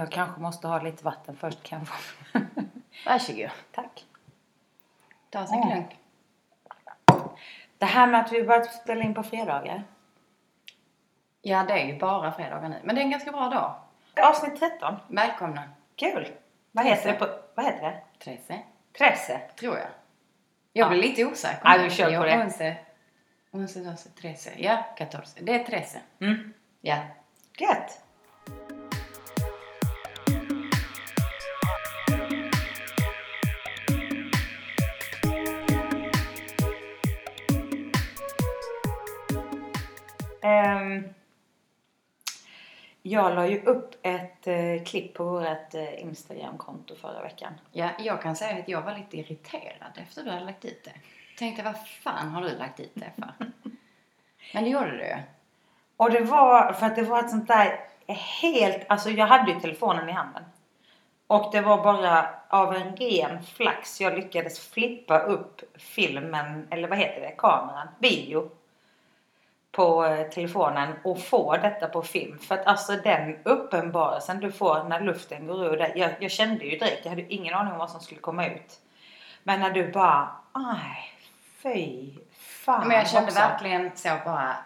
Jag kanske måste ha lite vatten först kanske. Varsågod. Tack. Ta en klunk. Det här med att vi börjat spela in på fredagar. Ja, det är ju bara fredagar nu. Men det är en ganska bra dag. Avsnitt 13. Välkomna. Kul. Vad heter det på... Vad heter det? Trece, Tresse. tror jag. Jag blir lite osäker. Ja, vi kör på Jag det. Once, once, doce, trece. Ja, catorce. Det är trece. Mm. Ja. Gött. Ehm, jag la ju upp ett eh, klipp på vårt eh, Instagramkonto förra veckan. ja, jag kan säga att jag var lite irriterad efter du hade lagt dit det. Tänkte, vad fan har du lagt dit det för? Men det gjorde du ju. Och det var för att det var ett sånt där helt, alltså jag hade ju telefonen i handen. Och det var bara av en ren flax jag lyckades flippa upp filmen, eller vad heter det, kameran, video. På eh, telefonen och få detta på film. För att alltså den uppenbarelsen du får när luften går ur dig. Jag, jag kände ju direkt, jag hade ingen aning om vad som skulle komma ut. Men när du bara, aj, fy fan Men jag kände också. verkligen så bara...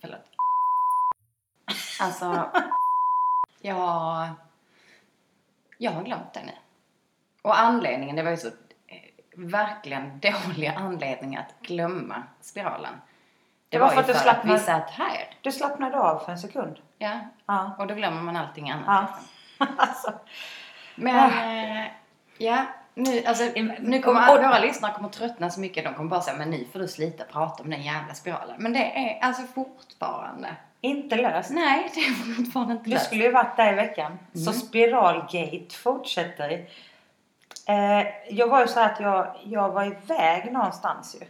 Förlåt. Alltså, jag... Jag har glömt det nu. Och anledningen, det var ju så eh, verkligen dåliga anledning att glömma spiralen. Det, var var, för att du för att vi slappnade- satt här. Du slappnade av för en sekund. Ja, Ja. och då glömmer man allting annat. Ja. liksom. alltså, Men, eh, ja. Nu, alltså, nu kommer och- våra lyssnare kommer tröttna så mycket. De kommer bara säga, men nu får du slita prata om den jävla spiralen. Men det är alltså fortfarande. inte löst. Nej, det är fortfarande inte Du löst. skulle ju varit där i veckan. Så Mm. spiralgate fortsätter. Eh, jag var ju så här att jag, jag var iväg någonstans ju.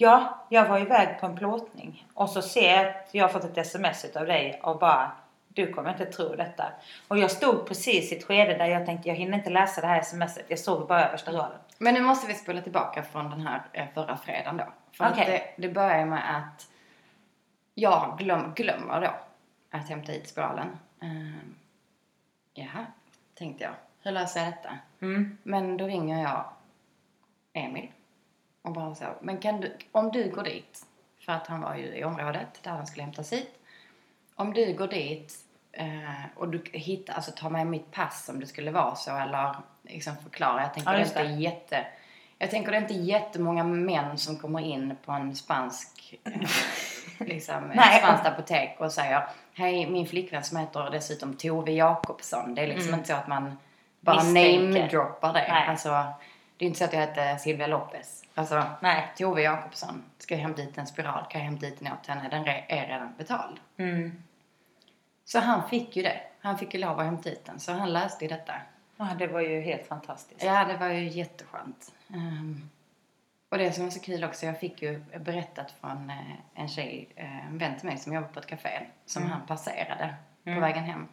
Ja, jag var iväg på en plåtning. Och så ser jag att jag har fått ett sms av dig och bara du kommer inte tro detta. Och jag stod precis i ett skede där jag tänkte jag hinner inte läsa det här smset. Jag såg bara översta raden. Men nu måste vi spola tillbaka från den här eh, förra fredagen då. För att Okej. det, det börjar med att jag glöm, glömmer då att hämta hit spiralen. Um, jaha, tänkte jag. Hur löser jag detta? Mm. Men då ringer jag Emil och bara så, men kan du, om du går dit, för att han var ju i området där han skulle hämtas hit. Om du går dit eh, och du hittar, alltså tar med mitt pass om det skulle vara så eller liksom förklara. Jag tänker Ja, det är just inte jätte, jag tänker det är inte jättemånga män som kommer in på en spansk, liksom, ett spanskt apotek och säger Hej, min flickvän som heter dessutom Tove Jakobsson. Det är liksom Mm. inte så att man bara namedroppar det. Nej. Alltså, det är inte så att jag heter Silvia Lopez. Alltså, Nej. Tove Jakobsson, ska jag hämta dit en spiral? Kan jag hämta dit den åt henne? Den är redan betald. Mm. Så han fick ju det. Han fick ju lov att hämta hit den. Så han läste ju detta. Ja, det var ju helt fantastiskt. Ja, det var ju jätteskönt. Ehm, och det som var så kul också, jag fick ju berättat från eh, en tjej, eh, en vän till mig som jobbar på ett café, som Mm. han passerade på Mm. vägen hem.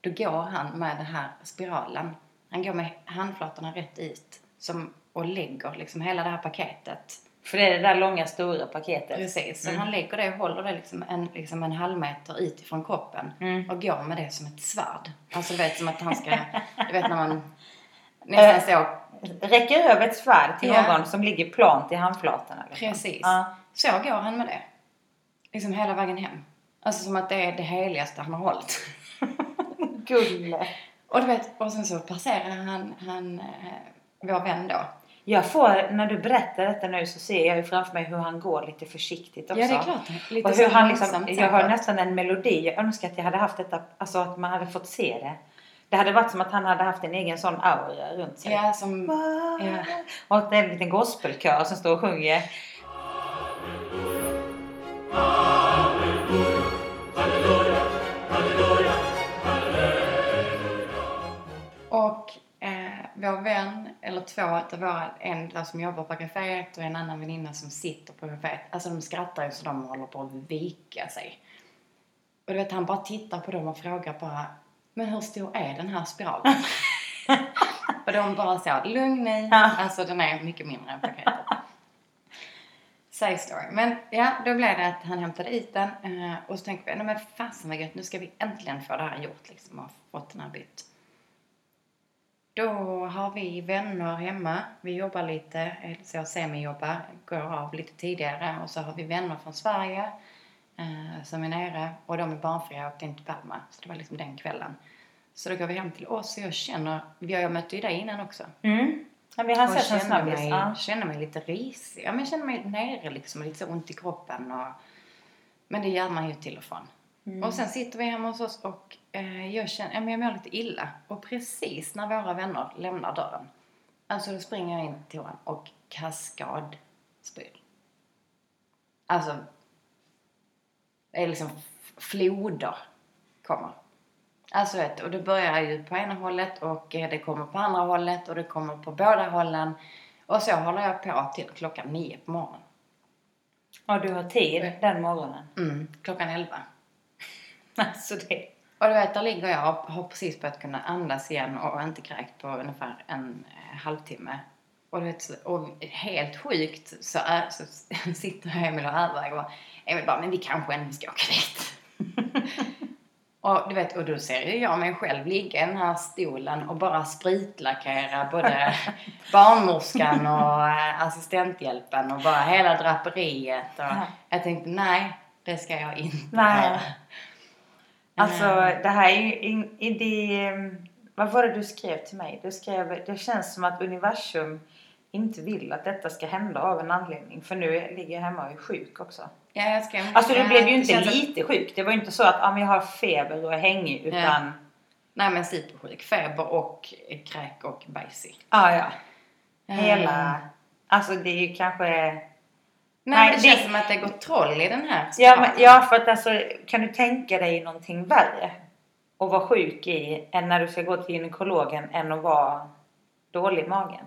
Då går han med den här spiralen. Han går med handflatorna rätt ut som, och lägger liksom hela det här paketet. För det är det där långa stora paketet. Precis. Så Mm. han lägger det och håller det liksom en, liksom en halv meter ut ifrån kroppen. Mm. Och går med det som ett svärd. Alltså du vet som att han ska, du vet när man nästan så Räcker över ett svärd till Ja. någon som ligger plant i handflatorna. liksom. Precis. Ja. Så går han med det. Liksom hela vägen hem. Alltså som att det är det heligaste han har hållit. Gulle. Och du vet, och sen så passerar han, han eh, vår vän då. Jag får, när du berättar detta nu så ser jag ju framför mig hur han går lite försiktigt också. Ja, det är klart. Lite Och hur han liksom, jag säkert. nästan en melodi. Jag önskar att jag hade haft detta, alltså att man hade fått se det. Det hade varit som att han hade haft en egen sån aura runt sig. Ja, som... Ja. Och att det är en liten gospelkör som står och sjunger. Vår vän, eller två av våra, en där som jobbar på kaféet och en annan väninna som sitter på kaféet. Alltså de skrattar ju så de håller på att vika sig. Och du vet, han bara tittar på dem och frågar bara, men hur stor är den här spiralen? och de bara så, lugn. Ja. Alltså den är mycket mindre än paketet. Side story. Men ja, då blev det att han hämtade hit den eh, och så tänkte vi, nej men fasen vad gött, nu ska vi äntligen få det här gjort liksom och fått den här bytt. Då har vi vänner hemma, vi jobbar lite, eh, så semi-jobbar, går av lite tidigare och så har vi vänner från Sverige eh, som är nere och de är barnfria och åkte in till Palma. Så det var liksom den kvällen. Så då går vi hem till oss och jag känner, jag mötte ju dig innan också. Mm. Ja, vi har sett en snabbis. mig, Ja. kände mig lite risig. Ja, men jag kände mig nere liksom, lite så ont i kroppen. Och, men det gör man ju till och från. Mm. Och sen sitter vi hemma hos oss och jag känner, jag mår lite illa. Och precis när våra vänner lämnar dörren, alltså då springer jag in till toan och kaskadspyr. Alltså, det är liksom floder kommer. Alltså vet, och det börjar ju på ena hållet och eh, det kommer på andra hållet och det kommer på båda hållen. Och så håller jag på till klockan nio på morgonen. Och du har tid den morgonen. Mm, klockan elva. Alltså det. Och du vet, där ligger jag och har precis börjat kunna andas igen och inte kräkt på ungefär en eh, halvtimme. Och du vet, och helt sjukt så, är, så sitter Emil och överväger och Emil bara, men vi kanske ändå ska åka dit. och du vet, och då ser ju jag mig själv ligga i den här stolen och bara spritlackera både barnmorskan och eh, assistenthjälpen och bara hela draperiet. Och Ja. jag tänkte, nej, det ska jag inte Nej. göra. Alltså Mm. det här är ju in, i det... ehm, Vad var det du skrev till mig? Du skrev det känns som att universum inte vill att detta ska hända av en anledning. För nu ligger jag hemma och är sjuk också. Ja, jag ska... Alltså du Ja, blev ju det inte att- lite sjuk. Det var ju inte så att ah, jag har feber och är hängig utan... Nej men supersjuk. Feber och kräk och bajsig. Ah, ja. Eh, Hela... Alltså det är ju kanske... Nej, Nej, men det, det- känns som att det går troll i den här Ja, men, ja, för att alltså kan du tänka dig någonting värre? Att vara sjuk i än när du ska gå till gynekologen än att vara dålig i magen?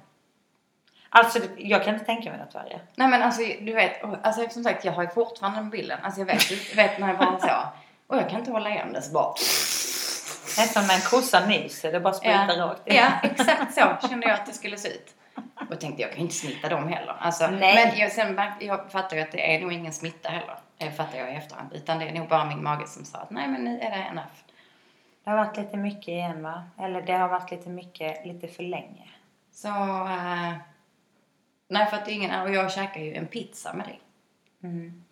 Alltså det- jag kan inte tänka mig något värre. Nej men alltså du vet, alltså som sagt jag har ju fortfarande den bilden. Alltså jag vet, vet när jag var så. Och jag kan inte hålla igen det så bara... Nästan när en kossa nyser, det bara sprutar Ja, rakt in. ja, exakt så kände jag att det skulle se ut. Och tänkte jag kan inte smitta dem heller. Alltså, Nej. Men jag, sen, jag fattar ju att det är nog ingen smitta heller. Det fattar jag i efterhand. Utan det är nog bara min mage som sa att nej men nu är det enough. Det har varit lite mycket igen va? Eller det har varit lite mycket, lite för länge. Så... eh, nej för att det är ingen... Och jag käkar ju en pizza med dig. Mm.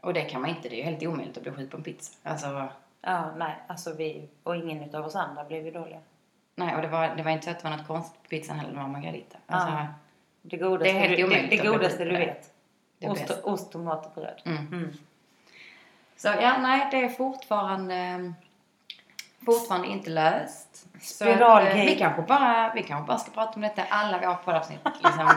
Och det kan man inte. Det är ju helt omöjligt att bli sjuk på en pizza. Alltså... Ja, nej, alltså vi och ingen utav oss andra blev ju dåliga. Nej, och det var, det var inte så att det var något konstigt på pizzan heller. Det var margarita. Alltså, Ja. Det godaste, Det är helt du, det, omöjligt det bli godaste du det. vet. Det Ost, ost, tomat och bröd. Mm. Mm. Så ja, nej, det är fortfarande... Fortfarande inte löst. Så att, Spiralgate. eh, vi, kanske bara, vi kanske bara ska prata om detta alla våra poddavsnitt. Liksom,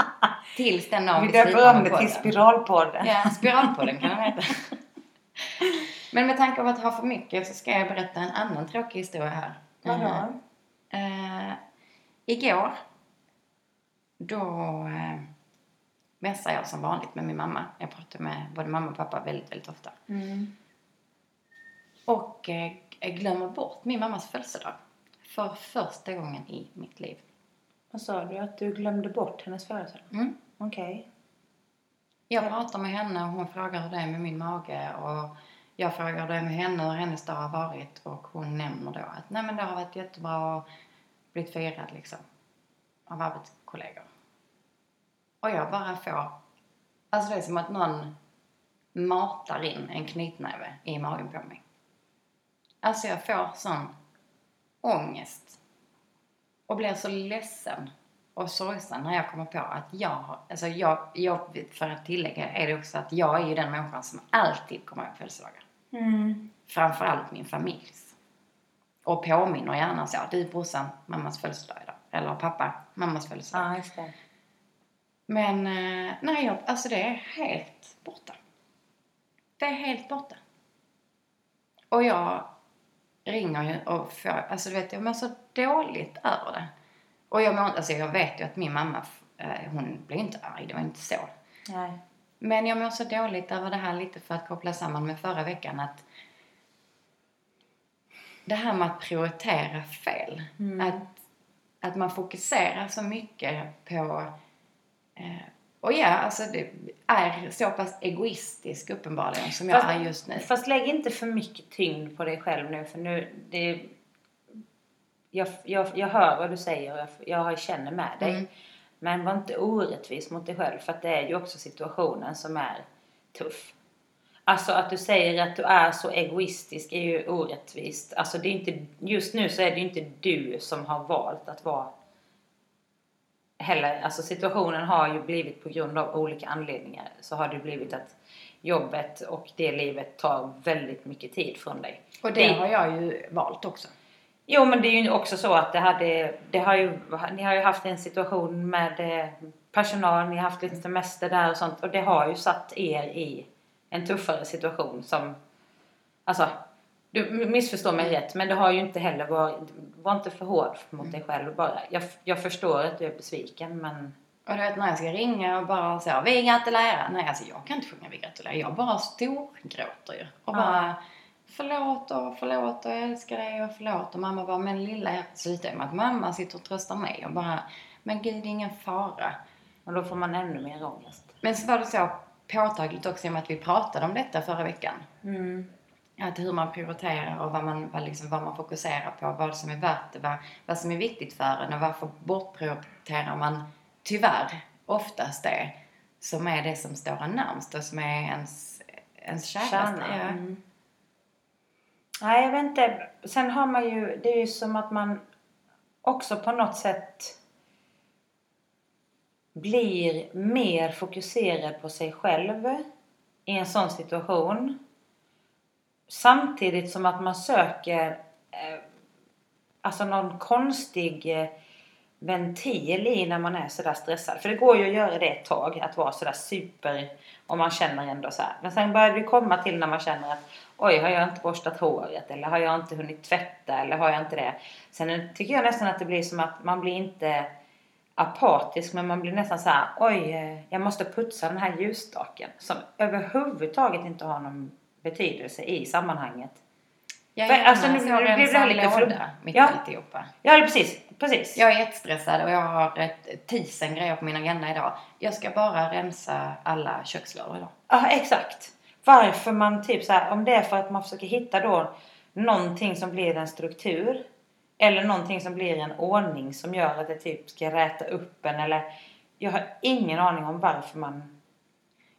tills den dagen Vi slutar döper om det till podden. Spiralpodden. Ja, Spiralpodden kan den heta. Men med tanke på att ha för mycket så ska jag berätta en annan tråkig historia här. Vadå? Eh, igår, då eh, messar jag som vanligt med min mamma. Jag pratar med både mamma och pappa väldigt, väldigt ofta. Mm. Och eh, jag glömmer bort min mammas födelsedag. För första gången i mitt liv. Vad sa du? Att du glömde bort hennes födelsedag? Mm. Okej. Jag pratar med henne och hon frågar hur det är med min mage. Och jag frågar hur det är med henne hur hennes dag har varit. Och hon nämner då att nej men det har varit jättebra och blivit firad liksom. Av arbetskollegor. Och jag bara får... Alltså det är som att någon matar in en knytnäve i magen på mig. Alltså jag får sån ångest. Och blir så ledsen och sorgsen när jag kommer på att jag, har- alltså jag, jag, för att tillägga är det också att jag är ju den människan som alltid kommer ihåg födelsedagar. Mm. Framförallt min familjs. Och påminner gärna så, du brorsan, mammas födelsedag idag. Eller pappa, mammas födelsedag. Ja, just det. Men eh, nej, jag, alltså det är helt borta. Det är helt borta. Och jag ringer ju och får, alltså du vet, jag mår så dåligt över det. Och jag mår, alltså jag vet ju att min mamma, eh, hon blir inte arg, det var inte så. Nej. Men jag mår så dåligt över det här lite för att koppla samman med förra veckan att det här med att prioritera fel. Mm. Att, att man fokuserar så mycket på eh, och ja, alltså det är så pass egoistisk uppenbarligen som jag Fast- är just nu. Fast lägg inte för mycket tyngd på dig själv nu för nu, det... Jag, jag, jag hör vad du säger och jag, jag känner med dig. Mm. Men var inte orättvis mot dig själv för att det är ju också situationen som är tuff. Alltså att du säger att du är så egoistisk är ju orättvist. Alltså det är inte, just nu så är det ju inte du som har valt att vara heller. Alltså situationen har ju blivit på grund av olika anledningar så har det blivit att jobbet och det livet tar väldigt mycket tid från dig. Och det har jag ju valt också. Jo men det är ju också så att det hade, det har ju, ni har ju haft en situation med eh, personal, ni har haft lite semester där och sånt och det har ju satt er i en tuffare situation som, alltså, du missförstår mig rätt men det har ju inte heller varit, var inte för hård mot dig själv bara. Jag, jag förstår att du är besviken men Och du vet när jag ska ringa och bara säga vi gratulerar. Nej alltså jag kan inte sjunga vi gratulerar. Jag bara storgråter ju. Och Ja. bara förlåt och förlåt och jag älskar dig och förlåt. Och mamma bara men lilla jag slutar med att mamma sitter och tröstar mig och bara men gud det är ingen fara. och då får man ännu mer ångest. Men så var det så påtagligt också i och med att vi pratade om detta förra veckan. Mm. Att hur man prioriterar och vad man, vad liksom, vad man fokuserar på, vad som är värt det, vad, vad som är viktigt för en och varför bortprioriterar man tyvärr oftast det som är det som står en närmst och som är ens, ens käraste. Ja. Mm. Nej, jag vet inte. Sen har man ju, det är ju som att man också på något sätt blir mer fokuserad på sig själv i en sån situation. Samtidigt som att man söker eh, alltså någon konstig eh, ventil i när man är sådär stressad. För det går ju att göra det ett tag, att vara sådär super och man känner ändå så här. Men sen börjar det komma till när man känner att oj, har jag inte borstat håret eller har jag inte hunnit tvätta eller har jag inte det. Sen tycker jag nästan att det blir som att man blir inte apatisk men man blir nästan så här oj, eh, jag måste putsa den här ljusstaken som överhuvudtaget inte har någon betydelse i sammanhanget. Jag För, gärna alltså, nu- det rensa en lite låda flummigt. mitt Ja. alltihopa. Ja, precis. precis. Jag är jättestressad och jag har ett tusen grejer på min agenda idag. Jag ska bara rensa alla kökslådor idag. Ja, exakt. Varför man typ så här, om det är för att man försöker hitta då någonting som blir en struktur eller någonting som blir en ordning som gör att det typ ska räta upp en eller jag har ingen aning om varför man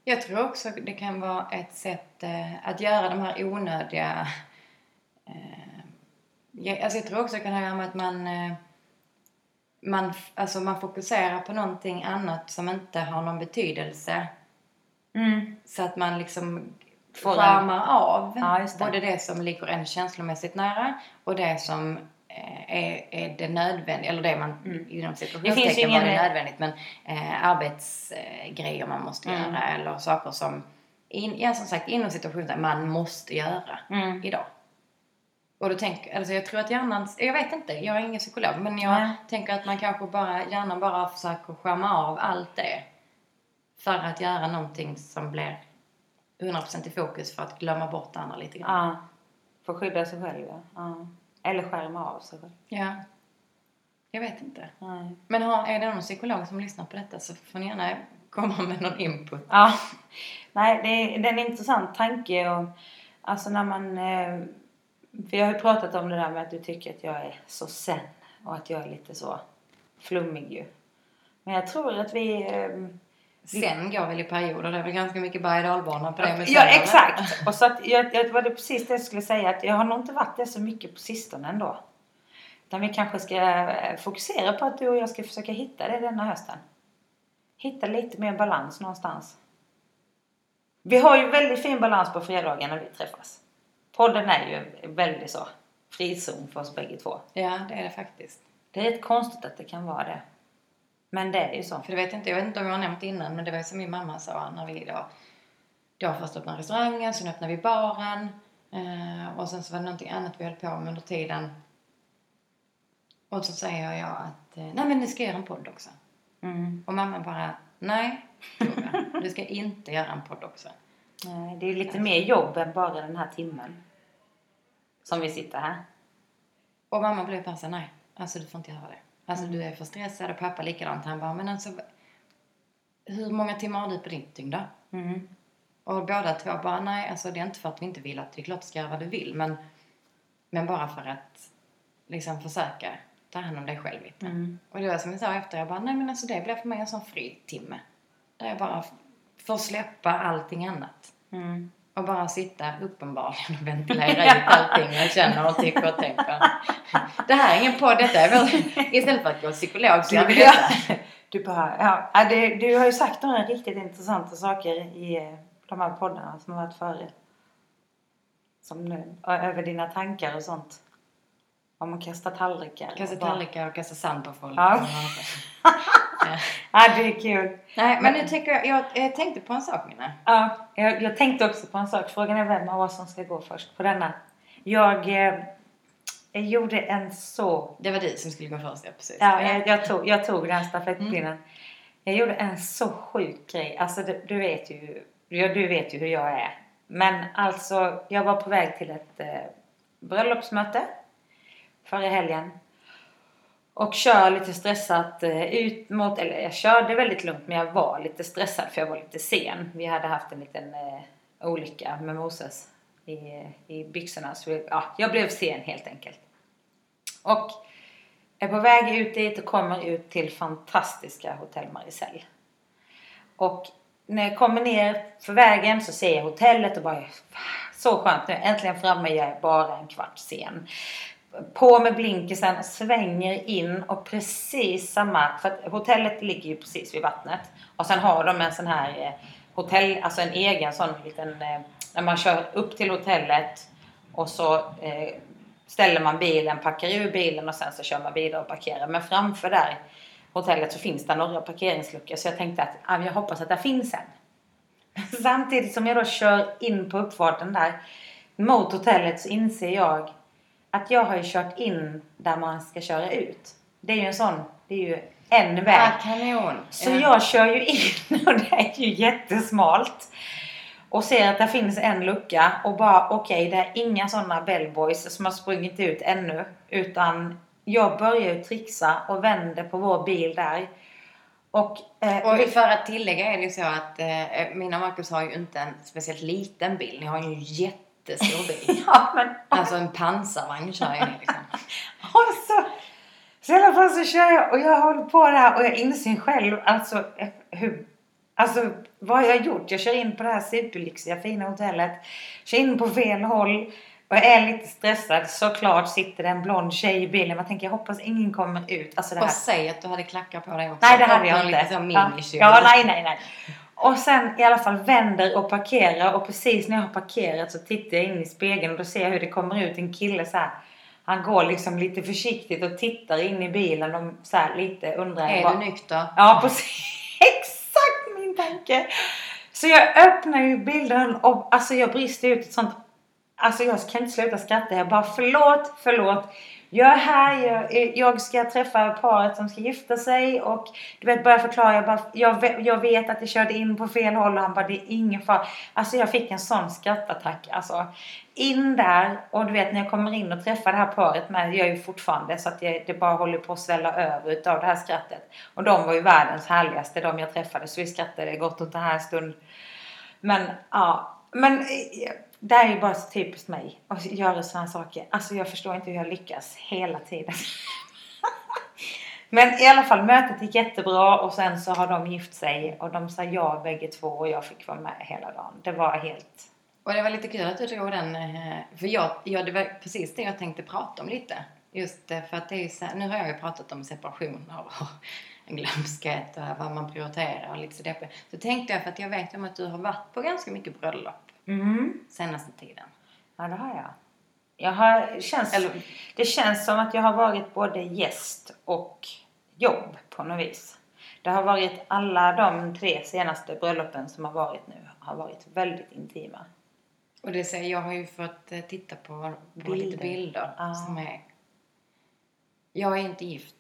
Jag tror också det kan vara ett sätt eh, att göra de här onödiga... Eh, alltså jag tror också det kan ha att göra med att man, eh, man, alltså man fokuserar på någonting annat som inte har någon betydelse. mm. Så att man liksom skärmar av Ja, det. både det som ligger en känslomässigt nära och det som är, är det nödvändiga, eller det man Mm. inom situationstecken var det nödvändigt men eh, arbetsgrejer man måste Mm. göra eller saker som in, ja, som sagt inom situationen man måste göra Mm. idag. Och då tänker, alltså jag tror att hjärnan, jag vet inte, jag är ingen psykolog men jag Nej. tänker att man kanske bara, hjärnan bara försöker skärma av allt det för att göra någonting som blir 100% i fokus för att glömma bort det andra lite grann. ja, för att skydda sig själv ja. ja. Eller skärma av sig själv. Ja. Jag vet inte. Nej. Men har, är det någon psykolog som lyssnar på detta så får ni gärna komma med någon input. Ja. Nej, det är, det är en intressant tanke och alltså när man eh, för jag har ju pratat om det där med att du tycker att jag är så zen och att jag är lite så flummig ju. Men jag tror att vi eh, Sen går väl i perioder, det är väl ganska mycket berg dalbana på det Ja, museet, eller? exakt. Och så att jag, jag var det precis det jag skulle säga att jag har nog inte varit det så mycket på sistone ändå. Utan vi kanske ska eh, fokusera på att du och jag ska försöka hitta det denna hösten. Hitta lite mer balans någonstans. Vi har ju väldigt fin balans på fredagar när vi träffas. Podden är ju väldigt så frizon för oss bägge två. Ja, det är det faktiskt. Det är rätt konstigt att det kan vara det. Men det är ju så. För det vet jag inte, jag vet inte om jag har nämnt innan, men det var ju som min mamma sa när vi då, då först öppnade restaurangen, sen öppnade vi baren eh, och sen så var det någonting annat vi höll på med under tiden. Och så säger jag att, eh, nej men ni ska göra en podd också. Mm. Och mamma bara, nej Tove, du ska inte göra en podd också. Nej, det är ju lite mer jobb än bara den här timmen. Som vi sitter här. Och mamma blev bara så nej, alltså du får inte göra det. Alltså du är för stressad och pappa likadant. Han bara, men alltså hur många timmar har du på ditt dygn då? Mm. Och båda två bara, nej, alltså det är inte för att vi inte vill att det är klart du ska göra vad du vill, men, men bara för att liksom försöka ta hand om dig själv lite. Mm. Och det var som jag sa efter, jag bara, nej men alltså det blir för mig en sån fri timme. Där jag bara får släppa allting annat. Mm. Och bara sitta uppenbarligen och ventilera ut allting jag känner och tycker och tänker. Det här är ingen podd, detta är väl... Istället för att gå psykolog så gör vi detta. Du bara, ja, det, du har ju sagt några riktigt intressanta saker i eh, de här poddarna som har varit före. Som nu, över dina tankar och sånt. Om att kasta tallrikar. Kasta tallrikar och kasta sand på folk. Ja. Ja. Det är kul. Nej, men nu tänker jag, jag, jag tänkte på en sak Minna. Ja, jag, jag tänkte också på en sak. Frågan är vem av oss som ska gå först på denna. Jag, eh, jag gjorde en så... Det var du som skulle gå först, ja precis. Ja, jag, jag, tog, jag tog den stafettpinnen. Jag gjorde en så sjuk grej. Alltså du, du vet ju ja, du vet ju hur jag är. Men alltså, jag var på väg till ett eh, bröllopsmöte förra helgen. Och kör lite stressat eh, ut mot, eller jag körde väldigt lugnt men jag var lite stressad för jag var lite sen. Vi hade haft en liten eh, olycka med Moses i, i byxorna så vi, ja, jag blev sen helt enkelt. Och är på väg ut dit och kommer ut till fantastiska Hotell Maricel. Och när jag kommer ner för vägen så ser jag hotellet och bara så skönt nu, äntligen framme, jag är bara en kvart sen. På med blinkersen, svänger in och precis samma, för att hotellet ligger ju precis vid vattnet. Och sen har de en sån här eh, hotell, alltså en egen sån liten, eh, när man kör upp till hotellet och så eh, ställer man bilen, packar ur bilen och sen så kör man vidare och parkerar. Men framför där hotellet så finns det några parkeringsluckor så jag tänkte att ah, jag hoppas att det finns en. Samtidigt som jag då kör in på uppfarten där mot hotellet så inser jag att jag har ju kört in där man ska köra ut. Det är ju en sån, det är ju en väg. Ja, kanon. Så Ja. jag kör ju in och det är ju jättesmalt. Och ser att det finns en lucka och bara okej, det är inga sådana bellboys som har sprungit ut ännu. Utan jag börjar ju trixa och vänder på vår bil där. Och, eh, Och för att tillägga är det ju så att eh, mina och Marcus har ju inte en speciellt liten bil. Ni har ju en jättestor bil. ja, men Alltså en pansarvagn kör ju ni liksom. Och så, så i alla fall så kör jag och jag håller på där och jag inser själv alltså hur Alltså vad har jag gjort? Jag kör in på det här superlyxiga fina hotellet. Kör in på fel håll. Och jag är lite stressad. Såklart sitter det en blond tjej i bilen. Man tänker jag hoppas ingen kommer ut. Alltså det här Och säg att du hade klackar på dig också. Nej, det hade jag inte. Så ja. ja, nej, nej, nej. Och sen i alla fall vänder och parkerar och precis när jag har parkerat så tittar jag in i spegeln och då ser jag hur det kommer ut en kille så här. Han går liksom lite försiktigt och tittar in i bilen och så här lite undrar. Är du nykter? Ja, precis. Exakt min tanke. Så jag öppnar ju bilden och alltså jag brister ut ett sånt... Alltså jag kan inte sluta skratta. Jag bara förlåt, förlåt. Jag är här, jag, jag ska träffa paret som ska gifta sig och du vet börja förklara. Jag, bara, jag, jag vet att jag körde in på fel håll och han bara det är ingen fara. Alltså jag fick en sån skrattattack. Alltså in där och du vet när jag kommer in och träffar det här paret med, jag är ju fortfarande så att jag, det bara håller på att svälla över utav det här skrattet. Och de var ju världens härligaste de jag träffade så vi skrattade gott åt den här stund. Men ja, men eh, det här är ju bara så typiskt mig att göra sådana saker. Alltså jag förstår inte hur jag lyckas hela tiden. Men i alla fall mötet gick jättebra och sen så har de gift sig och de sa ja bägge två och jag fick vara med hela dagen. Det var helt... Och det var lite kul att du drog den. Eh, för jag, ja, det var precis det jag tänkte prata om lite. Just eh, för att det är så, nu har jag ju pratat om separationer och glömskhet och vad man prioriterar och liksom lite så deppigt. Så tänkte jag, för att jag vet om att du har varit på ganska mycket bröllop Mm. senaste tiden. Ja, det har jag. jag har, känns, Eller- det känns som att jag har varit både gäst och jobb på något vis. Det har varit alla de tre senaste bröllopen som har varit nu har varit väldigt intima. Och det säger jag har ju fått eh, titta på, på lite Bilder. Ja. som är... Jag är inte gift.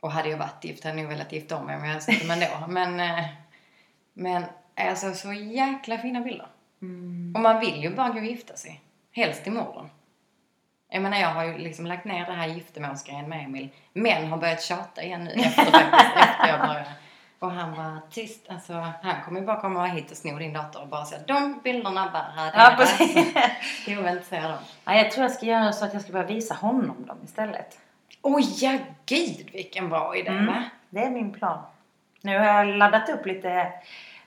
Och hade jag varit gift hade jag nog velat gifta om mig om jag hade sett dem ändå. Men, eh, men alltså så jäkla fina bilder. Och man vill ju bara gå och gifta sig. Helst imorgon. Jag menar jag har ju liksom lagt ner det här giftermålsgrejen med Emil. Men har börjat tjata igen nu efter faktiskt. efter jag började. Och han var tyst. Alltså, han kommer ju bara komma hit och sno din dator och bara säga de bilderna bara Ja, precis. Jag vill inte se dem. Ja, jag tror jag ska göra så att jag ska börja visa honom dem istället. Oj, ja gud vilken bra idé Mm. va? Det är min plan. Nu har jag laddat upp lite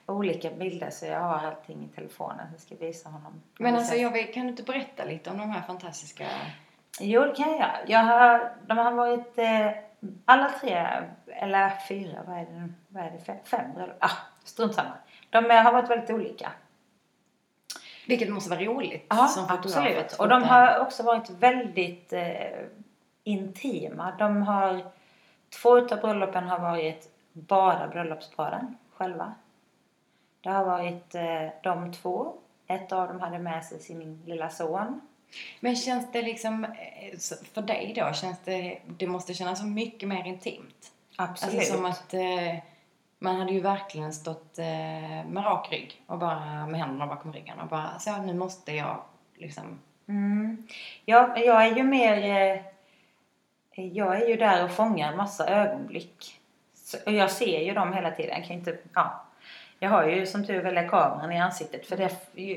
olika bilder så jag har allting i telefonen. Jag ska visa honom. Men alltså, jag vill, kan du inte berätta lite om de här fantastiska... Jo, det kan jag göra. Jag har, de har varit eh, alla tre, eller fyra, vad är det, vad är det fem, fem bröllop? Ah, strunt samma. De eh, har varit väldigt olika. Vilket måste vara roligt Ja, som fotograf absolut. Och de har också varit väldigt eh, intima. De har, två utav bröllopen har varit bara bröllopsparen själva. Det har varit eh, de två. Ett av dem hade med sig sin lilla son. Men känns det liksom, eh, för dig då, känns det, det måste kännas så mycket mer intimt? Absolut. Alltså som att eh, man hade ju verkligen stått eh, med rak rygg och bara med händerna bakom ryggen och bara så nu måste jag liksom Mm. Ja, jag är ju mer... Eh, jag är ju där och fångar en massa ögonblick. Så, och jag ser ju dem hela tiden. Jag kan inte... Ja. Jag har ju som tur väl kameran i ansiktet för det,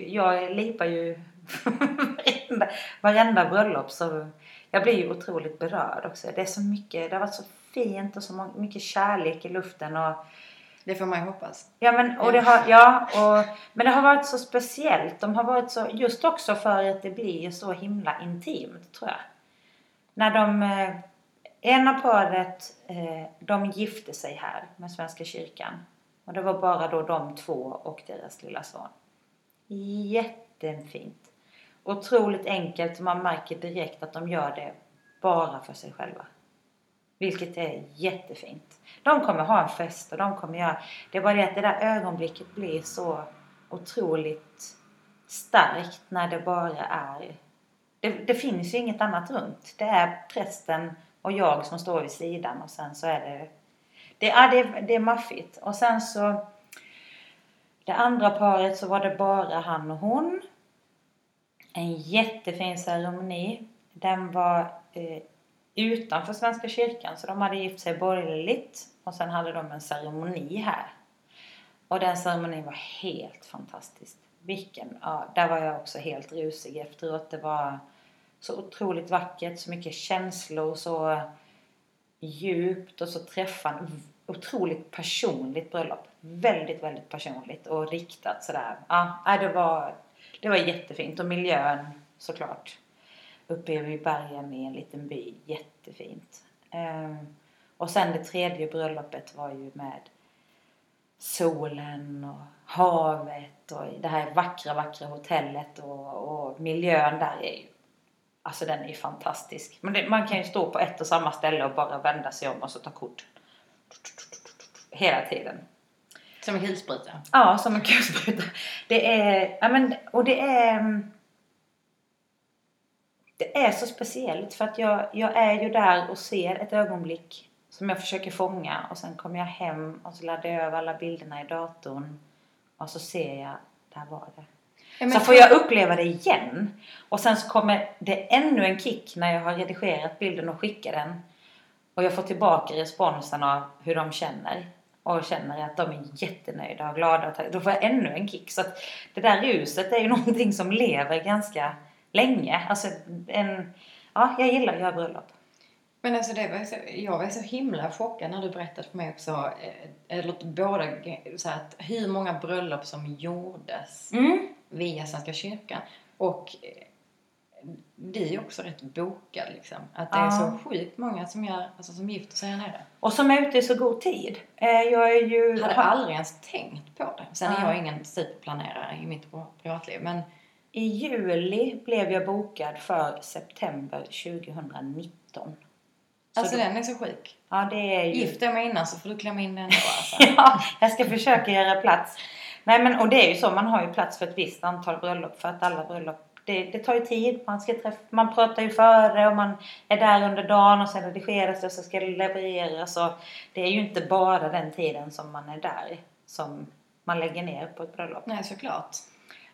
jag lipar ju varenda, varenda bröllop så jag blir ju otroligt berörd också. Det är så mycket, det har varit så fint och så mycket kärlek i luften och Det får man ju hoppas. Ja men, och det har, ja, och, men det har varit så speciellt. De har varit så, just också för att det blir så himla intimt tror jag. När de, eh, ena paret, eh, de gifte sig här med Svenska kyrkan. Och det var bara då de två och deras lilla son. Jättefint. Otroligt enkelt och man märker direkt att de gör det bara för sig själva. Vilket är jättefint. De kommer ha en fest och de kommer göra... Det är bara det att det där ögonblicket blir så otroligt starkt när det bara är... Det, det finns ju inget annat runt. Det är prästen och jag som står vid sidan och sen så är det... Det, ja, det, är- det är maffigt. Och sen så... Det andra paret så var det bara han och hon. En jättefin ceremoni. Den var eh, utanför Svenska kyrkan så de hade gift sig borgerligt och sen hade de en ceremoni här. Och den ceremonin var helt fantastisk. Vilken, ja, där var jag också helt rusig efteråt. Det var så otroligt vackert, så mycket känslor, så djupt och så träffande. Otroligt personligt bröllop. Väldigt, väldigt personligt och riktat sådär. Ja, äh, det var, det var jättefint och miljön såklart uppe i bergen i en liten by. Jättefint. Ehm, och sen det tredje bröllopet var ju med solen och havet och det här vackra, vackra hotellet och, och miljön där är ju Alltså den är ju fantastisk. Men det, man kan ju stå på ett och samma ställe och bara vända sig om och så ta kort. Hela tiden. Som en kulspruta. Ja, som en kulspruta. Det är, ja men, och det är... Det är så speciellt för att jag, jag är ju där och ser ett ögonblick som jag försöker fånga och sen kommer jag hem och så laddar jag över alla bilderna i datorn och så ser jag, där var det. Ja, Så får jag uppleva det igen. Och sen så kommer det ännu en kick när jag har redigerat bilden och skickar den. Och jag får tillbaka responsen av hur de känner. Och känner att de är jättenöjda och glada. och Då får jag ännu en kick. Så att det där ruset är ju någonting som lever ganska länge. Alltså en... Ja, jag gillar att göra bröllop. Men alltså det var så, jag var så himla chockad när du berättade för mig också, eh, eller båda, så här, att hur många bröllop som gjordes Mm. via Svenska kyrkan. Och det är också rätt bokad liksom. Att det är så sjukt många som, gör, alltså, som gifter sig här nere. Och som är ute i så god tid. Eh, Jag är ju... Hade aldrig ens tänkt på det. Sen är Ja. jag ingen superplanerare i mitt privatliv. Men I juli blev jag bokad för september 2019. Så alltså då- den är så sjuk. Ja, det är ju... Gifter jag mig innan så får du klämma in den då alltså. ja, jag ska försöka göra plats. Nej men och det är ju så, man har ju plats för ett visst antal bröllop för att alla bröllop det, det tar ju tid, man ska träffa, man pratar ju före och man är där under dagen och sen redigeras det och så ska det levereras och det är ju inte bara den tiden som man är där som man lägger ner på ett bröllop. Nej, såklart.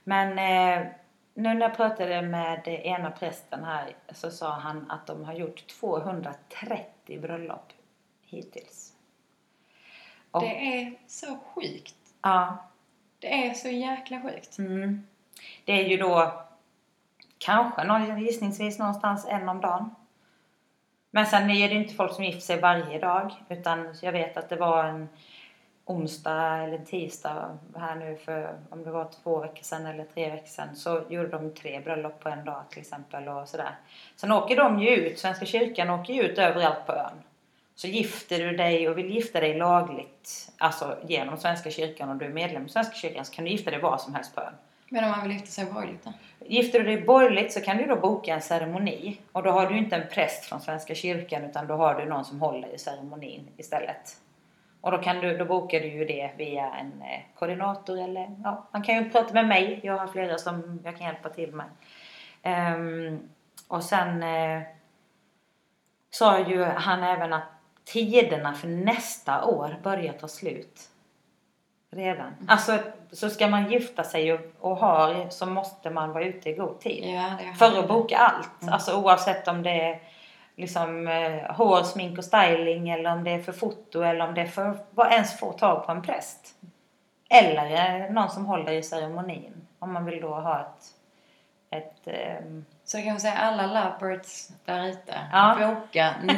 Men eh, nu när jag pratade med ena prästen här så sa han att de har gjort 230 bröllop hittills. Och- Det är så sjukt. Ja. Det är så jäkla sjukt. Mm. Det är ju då kanske någon- gissningsvis någonstans en om dagen. Men sen är det inte folk som gifter sig varje dag. Utan jag vet att det var en onsdag eller tisdag här nu för om det var två veckor sedan eller tre veckor sedan så gjorde de tre bröllop på en dag till exempel och sådär. Sen åker de ju ut, Svenska kyrkan åker ju ut överallt på ön. Så gifter du dig och vill gifta dig lagligt, alltså genom Svenska kyrkan och du är medlem i Svenska kyrkan så kan du gifta dig var som helst på ön. Men om man vill gifta sig borgerligt då? Gifter du dig borgerligt så kan du då boka en ceremoni. Och då har du inte en präst från Svenska kyrkan utan då har du någon som håller i ceremonin istället. Och då, kan du, då bokar du ju det via en eh, koordinator eller ja, man kan ju prata med mig. Jag har flera som jag kan hjälpa till med. Um, och sen eh, sa ju han även att tiderna för nästa år börjar ta slut. Redan. Alltså så ska man gifta sig och, och ha så måste man vara ute i god tid. Ja, För att boka allt. Mm. Alltså oavsett om det är liksom eh, hår, smink och styling eller om det är för foto eller om det är för att ens få tag på en präst. Eller eh, någon som håller i ceremonin. Om man vill då ha ett, ett ehm, Så kan man säga alla lovebirds där ute. Ja. Boka ni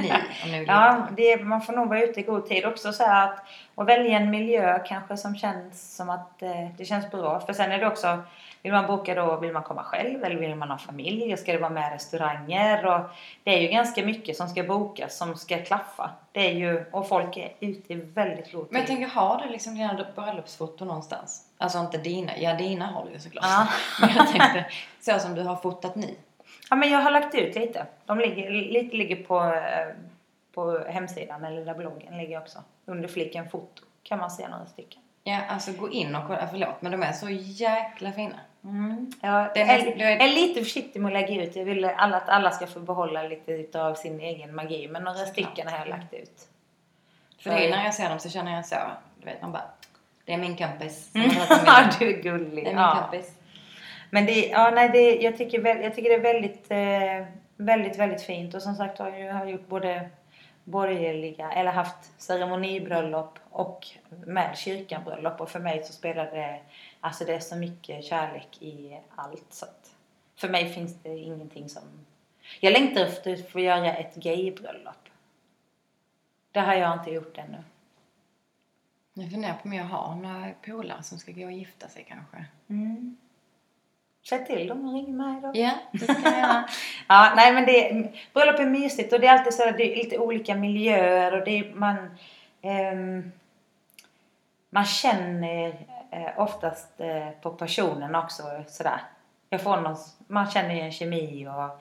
vill Ja, det, man får nog vara ute i god tid också så att och välja en miljö kanske som känns som att eh, det känns bra. För sen är det också, vill man boka då, vill man komma själv eller vill man ha familj? Ska det vara med restauranger? Och det är ju ganska mycket som ska bokas som ska klaffa. Det är ju, och folk är ute i väldigt god tid. Men jag tänker, har du liksom dina bröllopsfoton någonstans? Alltså inte dina, ja dina har du ju såklart. Ja. Men jag tänkte, så som du har fotat ni. Ja men jag har lagt ut lite. De ligger, lite ligger på, eh, på hemsidan eller där bloggen ligger också. Under fliken foto kan man se några stycken. Ja, alltså gå in och kolla, förlåt men de är så jäkla fina. Mm. Ja, är jag, är- jag är lite försiktig med att lägga ut. Jag vill alla, att alla ska få behålla lite av sin egen magi. Men några stycken har jag lagt ut. För det är när jag ser dem så känner jag så, du vet man bara, det är min kompis. som Mm. Ja, du är gullig. Det är min Ja. kompis. Men det, ja, nej, det, jag, tycker väl, jag tycker det är väldigt, eh, väldigt, väldigt fint. Och som sagt har jag har gjort både borgerliga, eller haft ceremonibröllop och med kyrkanbröllop. Och för mig så spelar det, alltså det är så mycket kärlek i allt. Så att för mig finns det ingenting som... Jag längtar efter att få göra ett gaybröllop. Det har jag inte gjort ännu. Jag funderar på om jag har några polare som ska gå och gifta sig kanske. Mm. Säg till dem och ring mig då. Ja, det ska jag göra. Ja, nej men det, bröllop är mysigt och det är alltid så att det är lite olika miljöer och det är, man ehm, man känner eh, oftast eh, på personen också sådär. Jag får någon, man känner ju en kemi och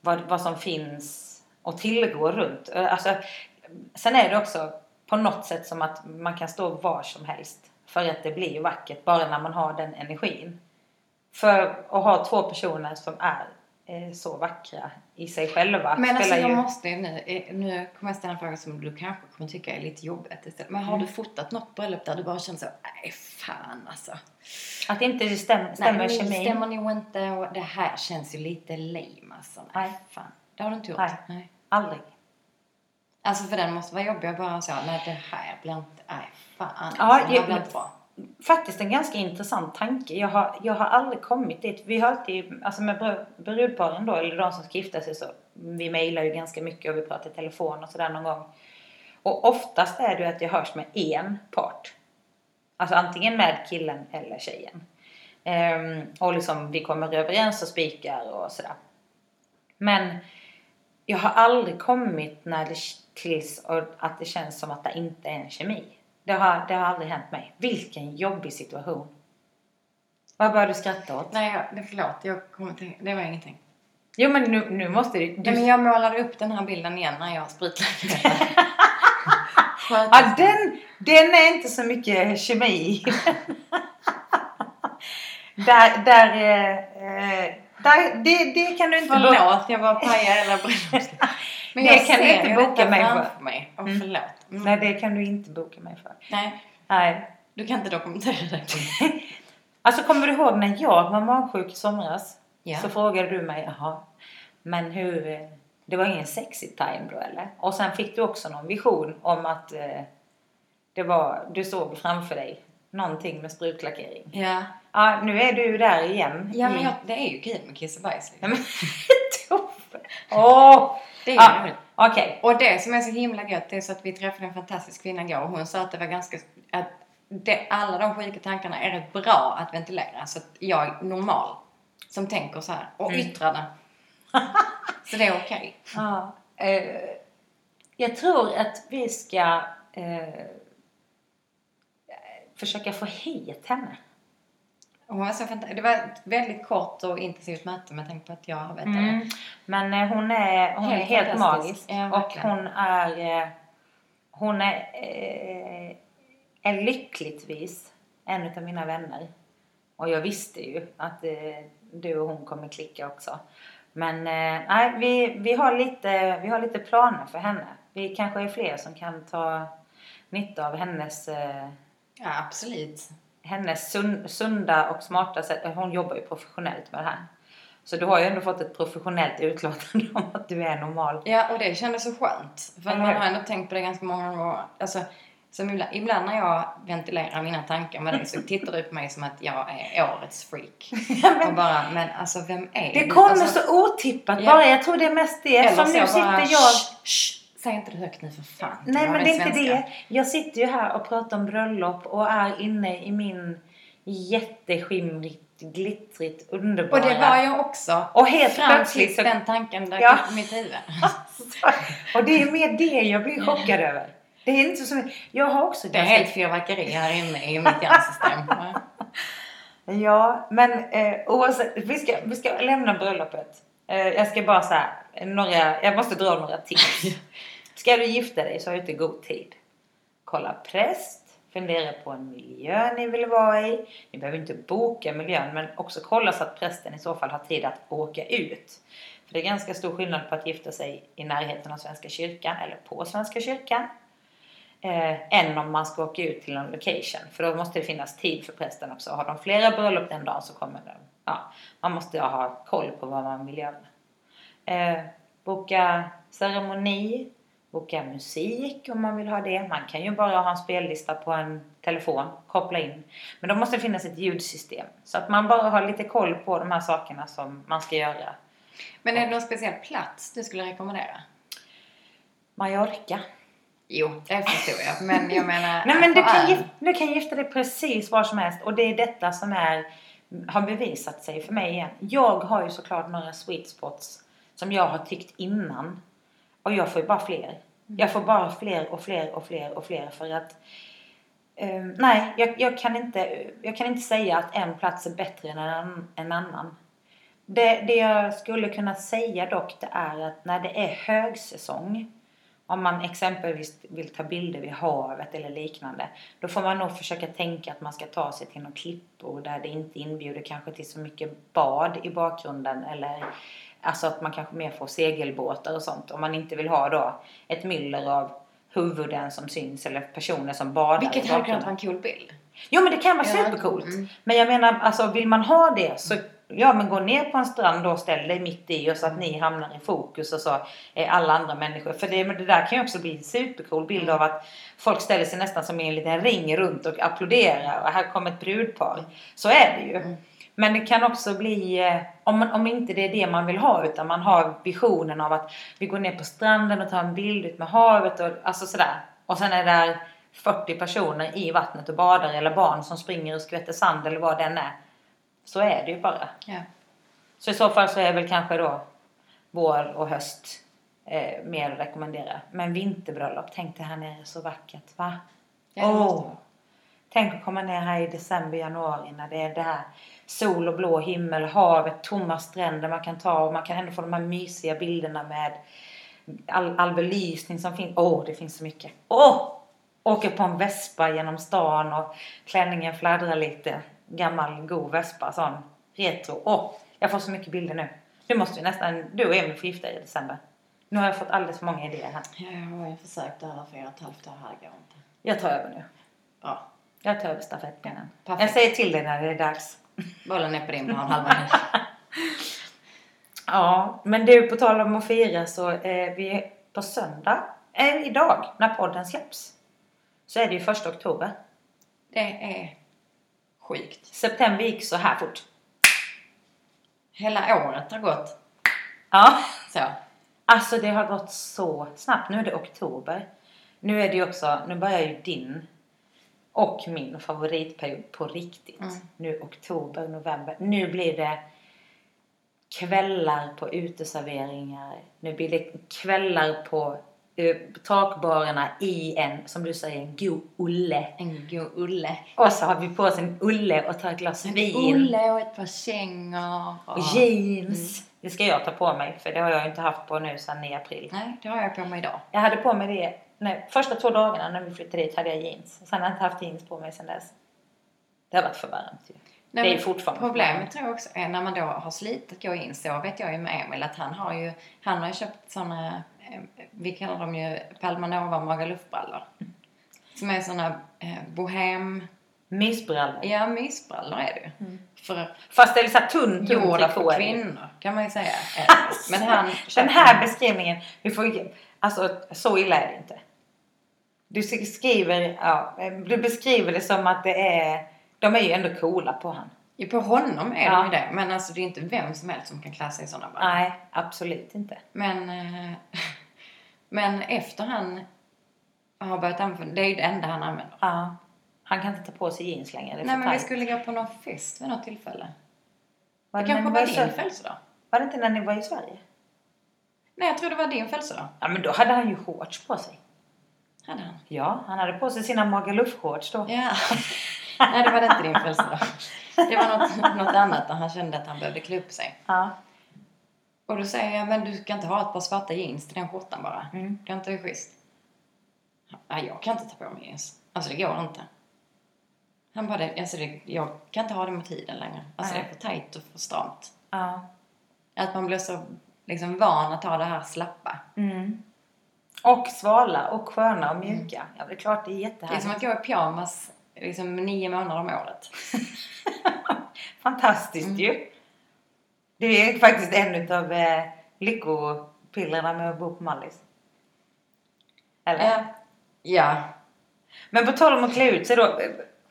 vad, vad som finns och tillgår runt. Eh, Alltså, sen är det också på något sätt som att man kan stå var som helst för att det blir vackert bara när man har den energin. För att ha två personer som är eh, så vackra i sig själva Men alltså jag ju... måste nu, eh, nu kommer jag ställa en fråga som du kanske kommer tycka är lite jobbigt istället. Men har Mm. du fotat något bröllop där du bara känner så, nej fan alltså. Att det inte stäm, stämmer nej, kemin. det stämmer nog inte och det här känns ju lite lame alltså. Nej, Nej. fan. Det har du inte gjort? Nej. Aldrig. Alltså för den måste vara jobbig att bara så, nej det här blir inte, nej fan. Ja, alltså, det jag- blir inte bra. Faktiskt en ganska intressant tanke. Jag har, jag har aldrig kommit dit. Vi har alltid, alltså med brudparen då, eller de som ska gifta sig så, vi mejlar ju ganska mycket och vi pratar i telefon och sådär någon gång. Och oftast är det ju att jag hörs med en part. Alltså antingen med killen eller tjejen. Ehm, och liksom vi kommer överens och spikar och sådär. Men jag har aldrig kommit när det tills att det känns som att det inte är en kemi. Det har, det har aldrig hänt mig. Vilken jobbig situation. Vad börjar du skratta åt? Nej, jag, förlåt. Jag kommer till, det var ingenting. Jo men nu, nu måste du... du Nej, men jag målade upp den här bilden igen när jag spritlade. ja, den, den är inte så mycket kemi där, där, eh, där, det, det kan du inte... Förlåt, jag bara pajade hela bröllopsklänningen. Men Det kan du inte boka mig för. mig. Och Mm. förlåt. Mm. Nej, det kan du inte boka mig för. Nej, Nej. du kan inte dokumentera det. Alltså kommer du ihåg när jag var magsjuk i somras? Ja. Så frågade du mig, jaha, men hur, det var ingen sexy time då eller? Och sen fick du också någon vision om att, eh, Det var, du såg framför dig någonting med sprutlackering. Ja. Ja, nu är du där igen. Ja, men jag, det är ju kul med kiss och bajs. Liksom. Åh! Det är roligt. Okej. Och det som är så himla gött, det är så att vi träffade en fantastisk kvinna igår och hon sa att det var ganska... Att det, alla de sjuka tankarna är rätt bra att ventilera. Så att jag är normal som tänker så här och Mm. yttrar det. så det är okej. Ja, eh, jag tror att vi ska eh, försöka få hit henne. Hon var så fanta- det var ett väldigt kort och intensivt möte med tanke på att jag vet Mm. det. Men eh, hon är, hon Helt är helt fantastisk. magisk. Ja, och hon är, eh, hon är, eh, är lyckligtvis en av mina vänner. Och jag visste ju att eh, du och hon kommer klicka också. Men eh, nej, vi, vi, har lite, vi har lite planer för henne. Vi kanske är fler som kan ta nytta av hennes eh, Ja, absolut. Hennes sun, sunda och smarta sätt. Hon jobbar ju professionellt med det här. Så du har ju ändå fått ett professionellt utlåtande om att du är normal. Ja, och det kändes så skönt. För man har ändå tänkt på det ganska många gånger. Alltså, som ibland, ibland när jag ventilerar mina tankar med dig så tittar du på mig som att jag är årets freak. och bara, men alltså vem är Det kommer alltså, så otippat Ja. bara. Jag tror det är mest det. Eller Som så nu sitter bara, jag... "Shh, shh, Säg inte det högt nu för fan. Nej men det är inte svenska. det. Jag sitter ju här och pratar om bröllop och är inne i min jätteskimrigt, glittrigt, underbara... Och det var jag också. Och helt Fram plötsligt så- den tanken dök Ja. upp i mitt huvud. och det är mer det jag blir chockad över. Det är inte så. Jag har också Det är helt fyrverkeri här inne i mitt hjärnsystem. Ja, men eh, oavsett, vi ska, vi ska lämna bröllopet. Eh, jag ska bara säga några, jag måste dra några tips. Ska du gifta dig så har du inte god tid. Kolla präst, fundera på en miljö ni vill vara i. Ni behöver inte boka miljön men också kolla så att prästen i så fall har tid att åka ut. För det är ganska stor skillnad på att gifta sig i närheten av Svenska kyrkan eller på Svenska kyrkan eh, än om man ska åka ut till en location. För då måste det finnas tid för prästen också. Har de flera bröllop den dagen så kommer de, ja, man måste ha koll på vad man vill göra. Eh, boka ceremoni, boka musik om man vill ha det. Man kan ju bara ha en spellista på en telefon, koppla in. Men då måste det finnas ett ljudsystem. Så att man bara har lite koll på de här sakerna som man ska göra. Men är det någon speciell plats du skulle rekommendera? Mallorca. Jo, det förstår jag. Men jag menar... Nej men du kan, ön. gif- du kan gifta dig precis var som helst och det är detta som är, har bevisat sig för mig igen. Jag har ju såklart några sweet spots som jag har tyckt innan och jag får ju bara fler. Jag får bara fler och fler och fler och fler för att eh, nej, jag, jag, kan inte, jag kan inte säga att en plats är bättre än en, en annan. Det, det jag skulle kunna säga dock det är att när det är högsäsong om man exempelvis vill ta bilder vid havet eller liknande då får man nog försöka tänka att man ska ta sig till någon klippor där det inte inbjuder kanske till så mycket bad i bakgrunden eller alltså att man kanske mer får segelbåtar och sånt om man inte vill ha då ett myller av huvuden som syns eller personer som badar Vilket hade kunnat vara en cool bild. Jo men det kan vara Ja, supercoolt. mm. Men jag menar alltså vill man ha det så ja men gå ner på en strand då och ställ dig mitt i och så att ni hamnar i fokus och så är alla andra människor. För det, det där kan ju också bli en supercool bild Mm. av att folk ställer sig nästan som i en liten ring runt och applåderar och här kommer ett brudpar. Så är det ju. Men det kan också bli, eh, om, man, om inte det är det man vill ha utan man har visionen av att vi går ner på stranden och tar en bild ut med havet och alltså sådär. Och sen är där 40 personer i vattnet och badar eller barn som springer och skvätter sand eller vad den är. Så är det ju bara. Ja. Så i så fall så är väl kanske då vår och höst eh, mer att rekommendera. Men vinterbröllop, tänk det här nere så vackert va? Det Åh. vara. Tänk att komma ner här i december, januari när det är det här sol och blå himmel, havet, tomma stränder man kan ta och man kan ändå få de här mysiga bilderna med all, all belysning som finns. Åh, det finns så mycket. Åh! Åker på en vespa genom stan och klänningen fladdrar lite. Gammal god vespa sån. Retro. Åh, jag får så mycket bilder nu. Du måste ju nästan, du och Emil får gifta er i december. Nu har jag fått alldeles för många idéer här. Ja, jag har försökt det här och ett halvt år. Här går inte. Jag tar över nu. Bra. Jag tar över stafettpinnen. Jag säger till dig när det är dags. Bollen är på din plan halva. Ja, men du på tal om att fira så eh, vi på söndag, eh, idag när podden släpps, så är det ju första oktober. Det är sjukt. September gick så här fort. Hela året har gått Ja. så. Alltså det har gått så snabbt. Nu är det oktober. Nu är det ju också, nu börjar ju din och min favoritperiod på riktigt. Mm. Nu oktober, november. Nu blir det kvällar på uteserveringar. Nu blir det kvällar på uh, takbarerna i en, som du säger, en god ulle. En god Ulle. Och så har vi på oss en ulle och tar ett glas vin. Ulle och ett par kängor. Och jeans. Det ska jag ta på mig för det har jag inte haft på nu sedan i april. Nej, det har jag på mig idag. Jag hade på mig det nej, första två dagarna när vi flyttade dit hade jag jeans. Sen har jag inte haft jeans på mig sedan dess. Det har varit för varmt ju. Nej, det är fortfarande Problemet tror jag också är när man då har slitit gå in så vet jag ju med Emil att han har ju, han har ju köpt såna, eh, vi kallar dem ju Palmanova Magalufbrallor. Som är såna eh, bohem, Mysbrallor. ja mysbrallor är det ju. Mm. För Fast det är så här tunn, tunn gjorda för kvinnor kan man ju säga. det. Men han Den här beskrivningen, vi får alltså så illa är det inte. Du skriver, ja, du beskriver det som att det är, de är ju ändå coola på han. ju på honom är Ja. det ju det. Men alltså det är inte vem som helst som kan klä sig i sådana brallor. Nej, absolut inte. Men, eh, men efter han har börjat använda, det är ju det enda han använder. Ja. Han kan inte ta på sig jeans längre. Nej men vi tajt. skulle gå på någon fest vid något tillfälle. Var Det det, kanske var din födelsedag? Var det inte när ni var i Sverige? Nej jag tror det var din födelsedag. Ja men då hade han ju shorts på sig. Hade han? Ja, han hade på sig sina Magaluf-shorts då. Ja. Nej det var inte din födelsedag. Det var något, något annat där han kände att han behövde klä upp sig. Ja. Och då säger jag, men du ska inte ha ett par svarta jeans till den skjortan bara. Mm. Det är inte schysst. Nej, jag kan inte ta på mig jeans. Alltså det går inte. Han bara, alltså det, jag kan inte ha det med tiden längre. Alltså Nej. det är för tajt och för stramt. ja. Att man blir så liksom van att ha det här slappa. Mm. Och svala och sköna och mjuka. Ja, det är klart det är Det är jättehärligt. som att gå i pyjamas liksom nio månader om året. Fantastiskt Mm. ju. Det är faktiskt en av eh, lyckopillerna med att bo på Mallis. Eller? Ja. Ja. Men på tal om att klä ut sig då.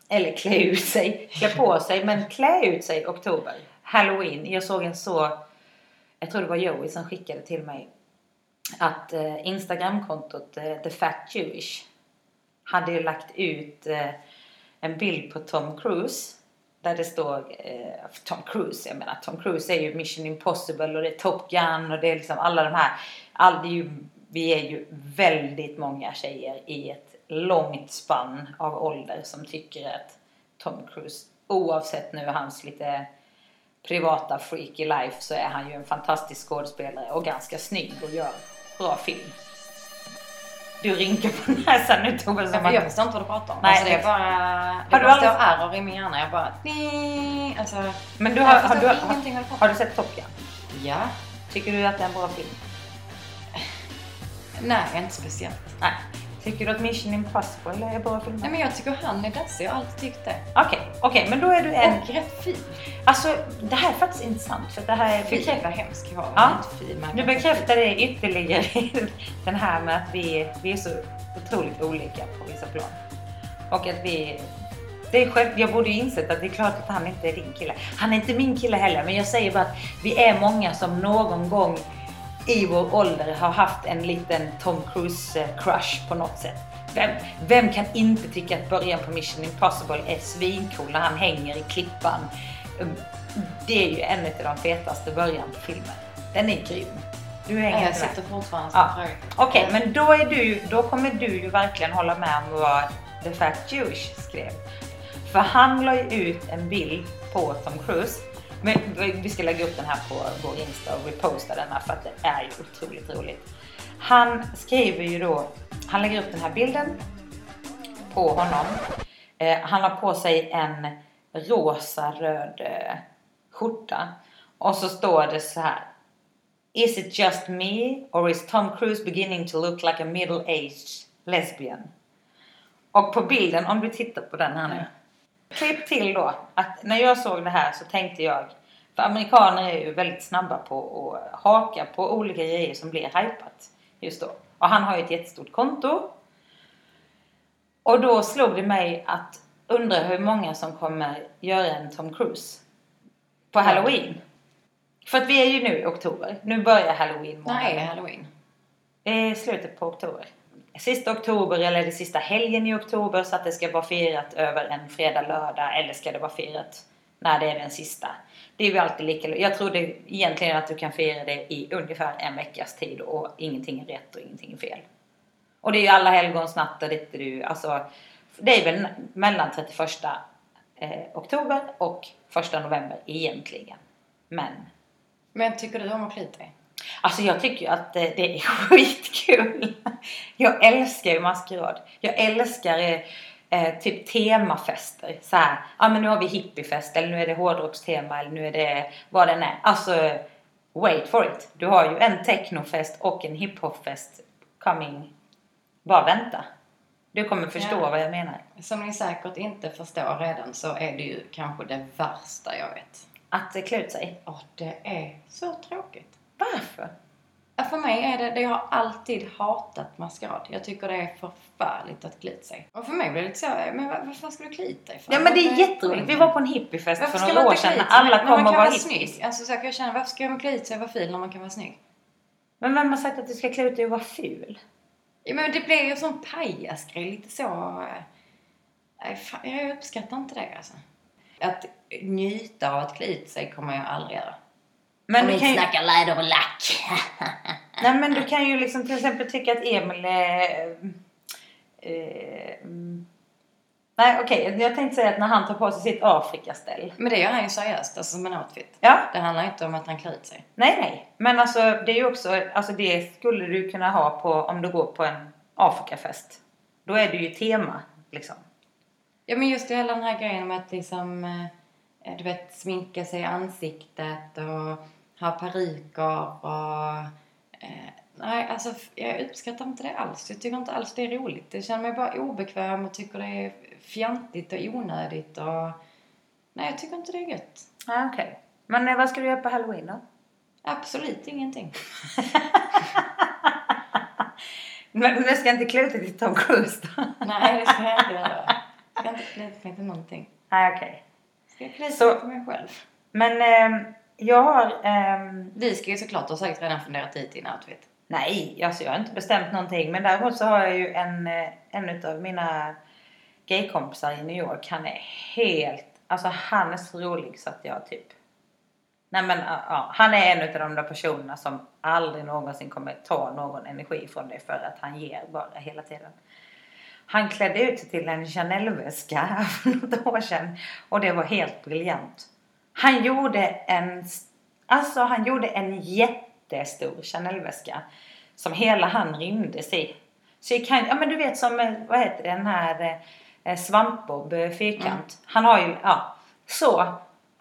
Eller klä ut sig, klä på sig. Men klä ut sig i oktober. Halloween. Jag såg en så, jag tror det var Joey som skickade till mig. Att eh, Instagramkontot eh, The Fat Jewish hade ju lagt ut eh, en bild på Tom Cruise. Där det står eh, Tom Cruise, jag menar Tom Cruise är ju Mission Impossible och det är Top Gun och det är liksom alla de här. All, det är ju, vi är ju väldigt många tjejer i ett långt spann av ålder som tycker att Tom Cruise, oavsett nu hans lite privata freaky life så är han ju en fantastisk skådespelare och ganska snygg och gör bra film. Du rynkar på näsan nu Tove Jag, förstår inte vad du pratar om. Nej, alltså det är jag- bara, Har det du bara aldrig- står ärror i min hjärna. Jag bara, "Ni", alltså. Men du har, har, du, har, har du sett Top Gun? Ja. Tycker du att det är en bra film? Nej, inte speciellt. Nej. Tycker du att Mission Impossible är bra film? Nej men jag tycker han är dassig. Jag har alltid tyckt det. Okej, okej, men då är du en... Och rätt fin. Alltså, det här är faktiskt intressant för det här är... Fy vad hemsk jag var. Ja. Inte fin. Kan- bekräftar det ytterligare den här med att vi, vi är så otroligt olika på vissa plan. Och att vi... Det är själv, jag borde ju insett att det är klart att han inte är din kille. Han är inte min kille heller, men jag säger bara att vi är många som någon gång i vår ålder har haft en liten Tom Cruise-crush på något sätt. Vem, vem kan inte tycka att början på Mission Impossible är svincool när han hänger i klippan? Um, Det är ju en av de fetaste början på filmen. Den är grym. Du hänger jag med. sitter fortfarande Ja. Okej, men då, är du, då kommer du ju verkligen hålla med om vad The Fat Jewish skrev. För han la ju ut en bild på Tom Cruise. Men vi ska lägga upp den här på vår Insta och reposta den här för att det är ju otroligt roligt. Han skriver ju då, han lägger upp den här bilden på honom. Eh, han har på sig en rosa-röd eh, skjorta. Och så står det så här. Is it just me or is Tom Cruise beginning to look like a middle-aged lesbian? Och på bilden, om du tittar på den här nu. Klipp till då att när jag såg det här så tänkte jag, för amerikaner är ju väldigt snabba på att haka på olika grejer som blir hypat just då. Och han har ju ett jättestort konto. Och då slog det mig att undra hur många som kommer göra en Tom Cruise på halloween. För att vi är ju nu i oktober. Nu börjar halloween När är halloween? I slutet på oktober. Sista oktober eller det sista helgen i oktober så att det ska vara firat över en fredag, lördag eller ska det vara firat när det är den sista. Det är ju alltid lika Jag trodde egentligen att du kan fira det i ungefär en veckas tid och ingenting är rätt och ingenting är fel. Och det är ju alla helgons natt och det är ju, alltså det är väl mellan 31 eh, oktober och 1 november egentligen. Men. Men tycker du om att klä dig? Alltså jag tycker ju att det, är skitkul. Jag älskar ju maskerad. Jag älskar eh, typ temafester. Så ja men nu har vi hippiefest eller nu är det hårdrockstema eller nu är det vad den är. Alltså, wait for it. Du har ju en technofest och en hiphopfest coming. Bara vänta. Du kommer förstå ja. vad jag menar. Som ni säkert inte förstår redan så är det ju kanske det värsta jag vet. Att klä ut sig? Ja, det är så tråkigt. Varför? För mig är det, det jag har alltid hatat maskerad. Jag tycker det är förfärligt att klä sig. Och för mig blir det lite så, men varför ska du klä dig för? Ja men det är jätteroligt. Vi var på en hippiefest för några år sedan när alla kom och var hippies. Snygg. Alltså så jag känna, varför ska man klä sig och vara fin när man kan vara snygg? Men vem har sagt att du ska klä ut dig och vara ful? Ja men det blir ju sån pajasgrej, lite så. Nej, fan, jag uppskattar inte det alltså. Att njuta av att klä ut sig kommer jag aldrig göra. Men Om du kan inte snacka läder och lack. Nej men du kan ju liksom till exempel tycka att Emil är... Eh, mm. nej okej, okay. jag tänkte säga att när han tar på sig sitt Afrikaställ. Men det gör han ju seriöst, alltså som en outfit. Ja. Det handlar inte om att han klär ut sig. Nej nej. Men alltså det är ju också, alltså det skulle du kunna ha på om du går på en Afrikafest. Då är det ju tema liksom. Ja men just det, hela den här grejen med att liksom, eh, du vet, sminka sig i ansiktet och ha peruker och... Eh, nej, alltså jag uppskattar inte det alls. Jag tycker inte alls det är roligt. Jag känner mig bara obekväm och tycker det är fjantigt och onödigt och... Nej, jag tycker inte det är gött. Ja, okej. Okay. Men eh, vad ska du göra på halloween då? Absolut ingenting. Men du ska inte klä ut dig till Tom Cruise då? Nej, det ska jag inte göra. Jag ska inte klä ut mig till någonting. Nej, okej. Okay. Ska jag klä ut mig till mig själv? Men eh, jag har... Um, vi ska ju såklart ha säkert redan funderat ut din outfit. Nej, alltså jag har inte bestämt någonting. Men däremot så har jag ju en, eh, en av mina gaykompisar i New York. Han är helt... Alltså han är så rolig så att jag typ... Nej men ja, han är en av de där personerna som aldrig någonsin kommer ta någon energi från dig för att han ger bara hela tiden. Han klädde ut sig till en Chanel-väska för något år sedan och det var helt briljant. Han gjorde en, alltså han gjorde en jättestor Chanel-väska som hela han rymdes i. Så jag kan, ja men du vet som, eh, vad heter den här eh, svampbob eh, fyrkant. Mm. Han har ju, ja. Så,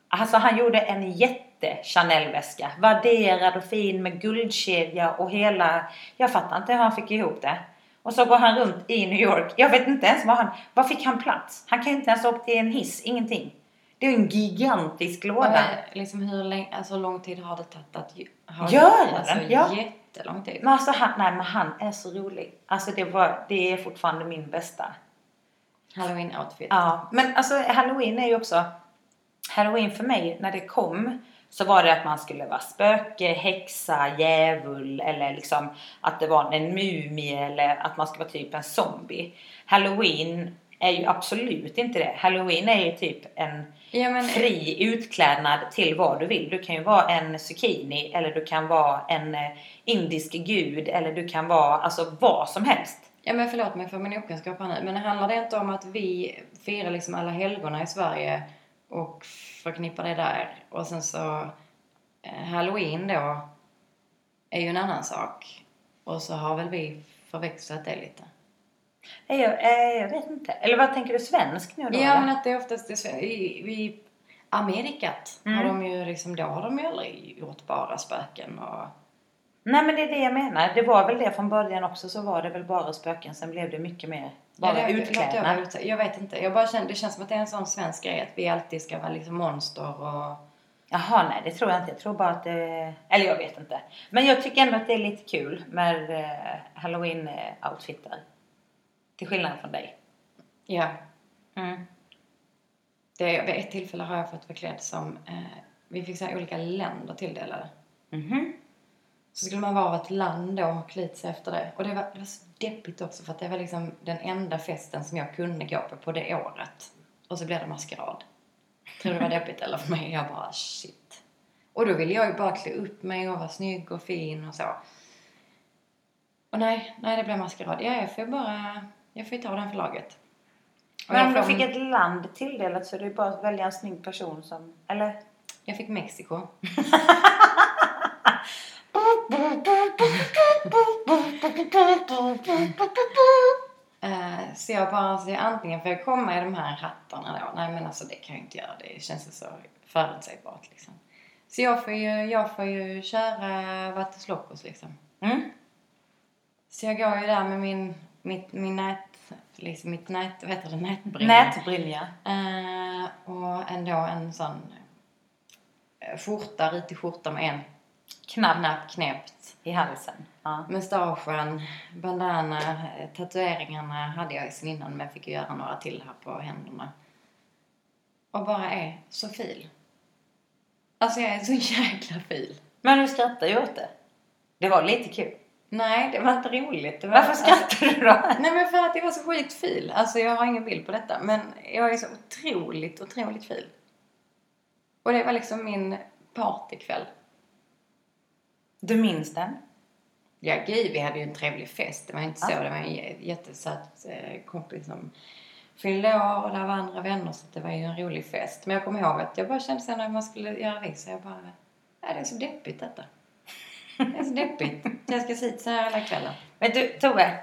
alltså han gjorde en jätte Chanel-väska. Värderad och fin med guldkedja och hela, jag fattar inte hur han fick ihop det. Och så går han runt i New York. Jag vet inte ens var han, var fick han plats? Han kan inte ens åka till en hiss, ingenting. Det är en gigantisk låda. Men, liksom hur, länge, alltså, lång tid har det tagit att ha Göra alltså, den? Ja. Jättelång tid. Men alltså han, nej men han är så rolig. Alltså det var, det är fortfarande min bästa. Halloween-outfit. Ja, men alltså halloween är ju också, halloween för mig när det kom så var det att man skulle vara spöke, häxa, djävul eller liksom att det var en mumie eller att man skulle vara typ en zombie. Halloween är ju absolut inte det. Halloween är ju typ en ja, men... fri utklädnad till vad du vill. Du kan ju vara en zucchini eller du kan vara en eh, indisk gud eller du kan vara alltså vad som helst. Ja men förlåt mig för min okunskap här nu. Men handlar det inte om att vi firar liksom alla helgona i Sverige och förknippar det där och sen så eh, halloween då är ju en annan sak. Och så har väl vi förväxlat det lite. Jag, eh, jag vet inte. Eller vad tänker du svensk nu då? Ja, eller? men att det är oftast i, i Amerikat mm. har de ju liksom, då har de ju aldrig gjort bara spöken och... Nej men det är det jag menar. Det var väl det från början också så var det väl bara spöken. Sen blev det mycket mer bara ja, utklädnad. Jag, jag vet inte. Jag bara känner, det känns som att det är en sån svensk grej att vi alltid ska vara liksom monster och... Jaha, nej det tror jag inte. Jag tror bara att det... Eller jag vet inte. Men jag tycker ändå att det är lite kul med eh, halloween-outfitar. Till skillnad från dig. Ja. Mm. Det, vid ett tillfälle har jag fått vara klädd som... Eh, vi fick så olika länder tilldelade. Mhm. Så skulle man vara ett land då och klä sig efter det. Och det var, det var så deppigt också för att det var liksom den enda festen som jag kunde gå på på det året. Och så blev det maskerad. Tror du det var deppigt eller för mig? Jag bara shit. Och då ville jag ju bara klä upp mig och vara snygg och fin och så. Och nej, nej det blev maskerad. Ja, jag får bara... Jag får ju ta den för laget. Och Men om du fick ett land tilldelat så är det ju bara att välja en snygg person som... Eller? Jag fick Mexiko. Eh, så jag bara, så jag, antingen får jag komma i de här hattarna då. Nej men alltså det kan jag inte göra. Det känns så förutsägbart liksom. Så jag får ju, jag får ju köra Vattes Locos liksom. Mm. Så jag går ju där med min, mitt, min nät, liksom mitt nät, vad heter det, nätbrynja. Nätbrynja. Eh, och ändå en sån eh, skjorta, ritig skjorta med en Knapp knapp knäppt. i halsen. Ja. Mustaschen, bandana, eh, tatueringarna hade jag sen innan men fick ju göra några till här på händerna. Och bara är så fil. Alltså jag är så jäkla fil. Men du skrattar ju åt det. Det var lite kul. Nej, det var inte roligt. Var, Varför skrattar du då? Nej men för att det var så skitfil. Alltså jag har ingen bild på detta. Men jag är så otroligt, otroligt fil. Och det var liksom min partykväll. Du minns den? Ja gud, vi hade ju en trevlig fest. Det var inte så. Det var en jättesöt eh, kompis som fyllde år och där var andra vänner så det var ju en rolig fest. Men jag kommer ihåg att jag bara kände sen när man skulle göra det så jag bara, nej det är så deppigt detta. Det är så deppigt. Jag ska här hela kvällen. Vet du Tove?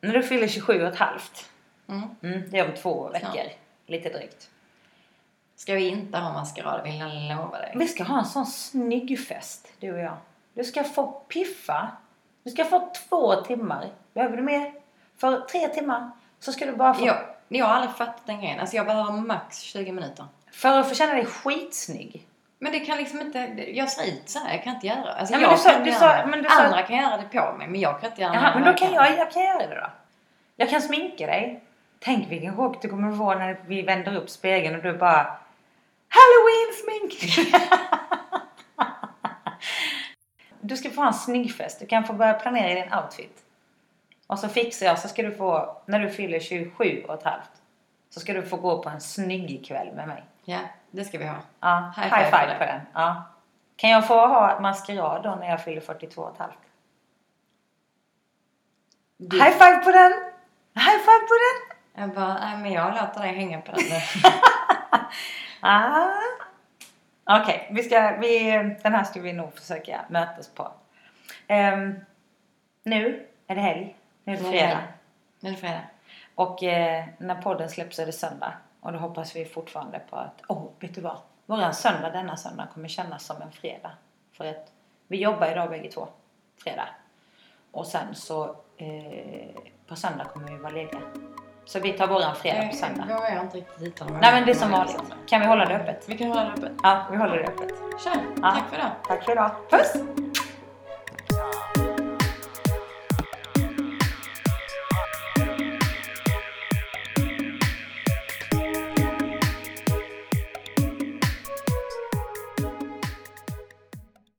När du fyller 27 och ett halvt. Mm. Mm, det är om två veckor. Snart. Lite drygt. Ska vi inte ha maskerad vill jag lova dig. Vi ska ha en sån snygg fest, du och jag. Du ska få piffa. Du ska få två timmar. Behöver du mer? För tre timmar så ska du bara få... Jag, jag har aldrig fattat den grejen. Alltså jag behöver max 20 minuter. För att få känna dig skitsnygg. Men det kan liksom inte, jag ser ut så här, jag kan inte göra Alltså Ja, men jag sa- kan göra sa- det. men du sa- Andra kan göra det på mig, men jag kan inte göra Jaha, det. men då kan jag, jag kan göra det då. Jag kan sminka dig. Tänk vilken chock du kommer få när vi vänder upp spegeln och du bara Halloween-smink! du ska få ha en snygg fest. Du kan få börja planera din outfit. Och så fixar jag så ska du få, när du fyller 27 och ett halvt, så ska du få gå på en snygg kväll med mig. Ja, det ska vi ha. Ja, High high, five five, på den. Ja. Kan jag få ha maskerad då när jag fyller 42 och ett halvt? Du, High five på den! High five på den! Jag bara, nej men jag låter dig hänga på den nu. Ah. Okej, vi ska, vi, den här ska vi nog försöka mötas på. Ehm, nu är det helg. Nu är det fredag. Nu är det fredag. Och eh, när podden släpps är det söndag. Och då hoppas vi fortfarande på att, åh, oh, vet du vad? Våran söndag denna söndag kommer kännas som en fredag. För att vi jobbar idag bägge två. Fredag. Och sen så eh, på söndag kommer vi vara lediga. Så vi tar våran fredag på söndag. Jag vågar inte riktigt hitta dem. Nej men det är som vanligt. Kan vi hålla det öppet? Vi kan hålla det öppet. Ja, vi håller det öppet. Kör, Ja. tack för idag. Tack för idag. Puss!